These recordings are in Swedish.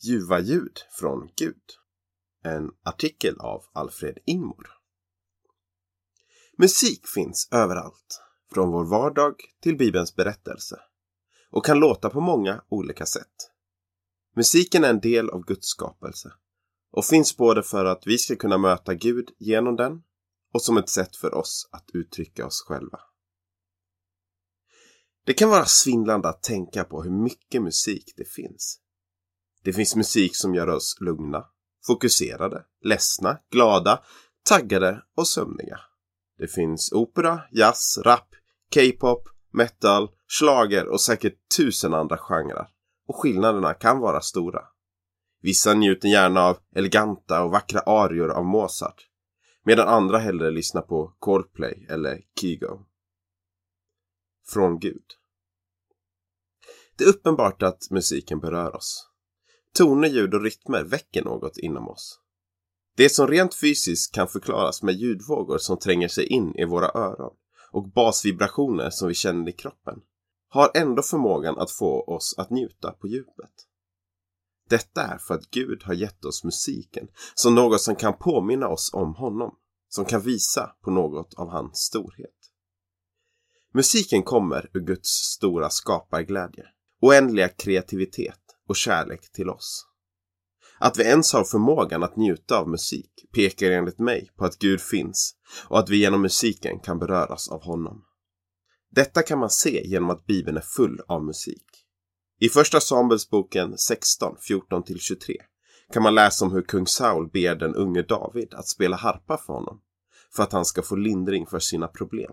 Ljuva ljud från Gud. En artikel av Alfred Ingmor. Musik finns överallt, från vår vardag till Bibelns berättelse och kan låta på många olika sätt. Musiken är en del av Guds skapelse och finns både för att vi ska kunna möta Gud genom den och som ett sätt för oss att uttrycka oss själva. Det kan vara svindlande att tänka på hur mycket musik det finns. Det finns musik som gör oss lugna, fokuserade, ledsna, glada, taggade och sömniga. Det finns opera, jazz, rap, K-pop, metal, slager och säkert tusen andra genrer. Och skillnaderna kan vara stora. Vissa njuter gärna av eleganta och vackra arior av Mozart. Medan andra hellre lyssnar på Coldplay eller Kygo. Från Gud. Det är uppenbart att musiken berör oss. Toner, ljud och rytmer väcker något inom oss. Det som rent fysiskt kan förklaras med ljudvågor som tränger sig in i våra öron och basvibrationer som vi känner i kroppen har ändå förmågan att få oss att njuta på djupet. Detta är för att Gud har gett oss musiken som något som kan påminna oss om honom, som kan visa på något av hans storhet. Musiken kommer ur Guds stora skaparglädje, oändliga kreativitet och kärlek till oss. Att vi ens har förmågan att njuta av musik pekar enligt mig på att Gud finns och att vi genom musiken kan beröras av honom. Detta kan man se genom att Bibeln är full av musik. I första Samuelsboken 16, 14-23 kan man läsa om hur kung Saul ber den unge David att spela harpa för honom för att han ska få lindring för sina problem.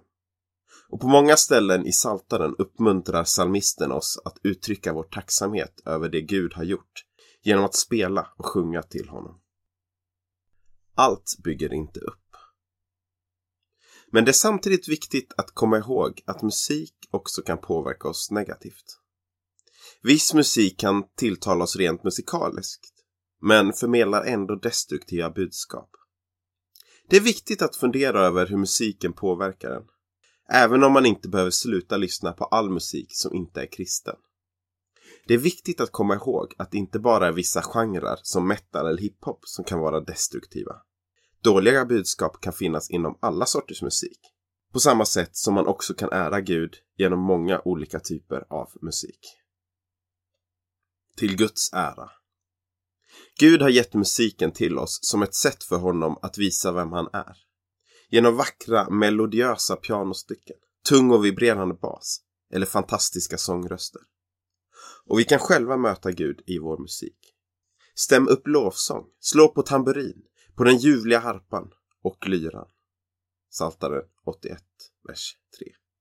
Och på många ställen i Saltaren uppmuntrar salmisten oss att uttrycka vår tacksamhet över det Gud har gjort genom att spela och sjunga till honom. Allt bygger inte upp. Men det är samtidigt viktigt att komma ihåg att musik också kan påverka oss negativt. Viss musik kan tilltala oss rent musikaliskt, men förmedlar ändå destruktiva budskap. Det är viktigt att fundera över hur musiken påverkar en, även om man inte behöver sluta lyssna på all musik som inte är kristen. Det är viktigt att komma ihåg att det inte bara är vissa genrer som metal eller hiphop som kan vara destruktiva. Dåliga budskap kan finnas inom alla sorters musik. På samma sätt som man också kan ära Gud genom många olika typer av musik. Till Guds ära. Gud har gett musiken till oss som ett sätt för honom att visa vem han är. Genom vackra, melodiösa pianostycken, tung och vibrerande bas eller fantastiska sångröster. Och vi kan själva möta Gud i vår musik. Stäm upp lovsång, slå på tamburin, på den ljuvliga harpan och lyran. Saltaren 81, vers 3.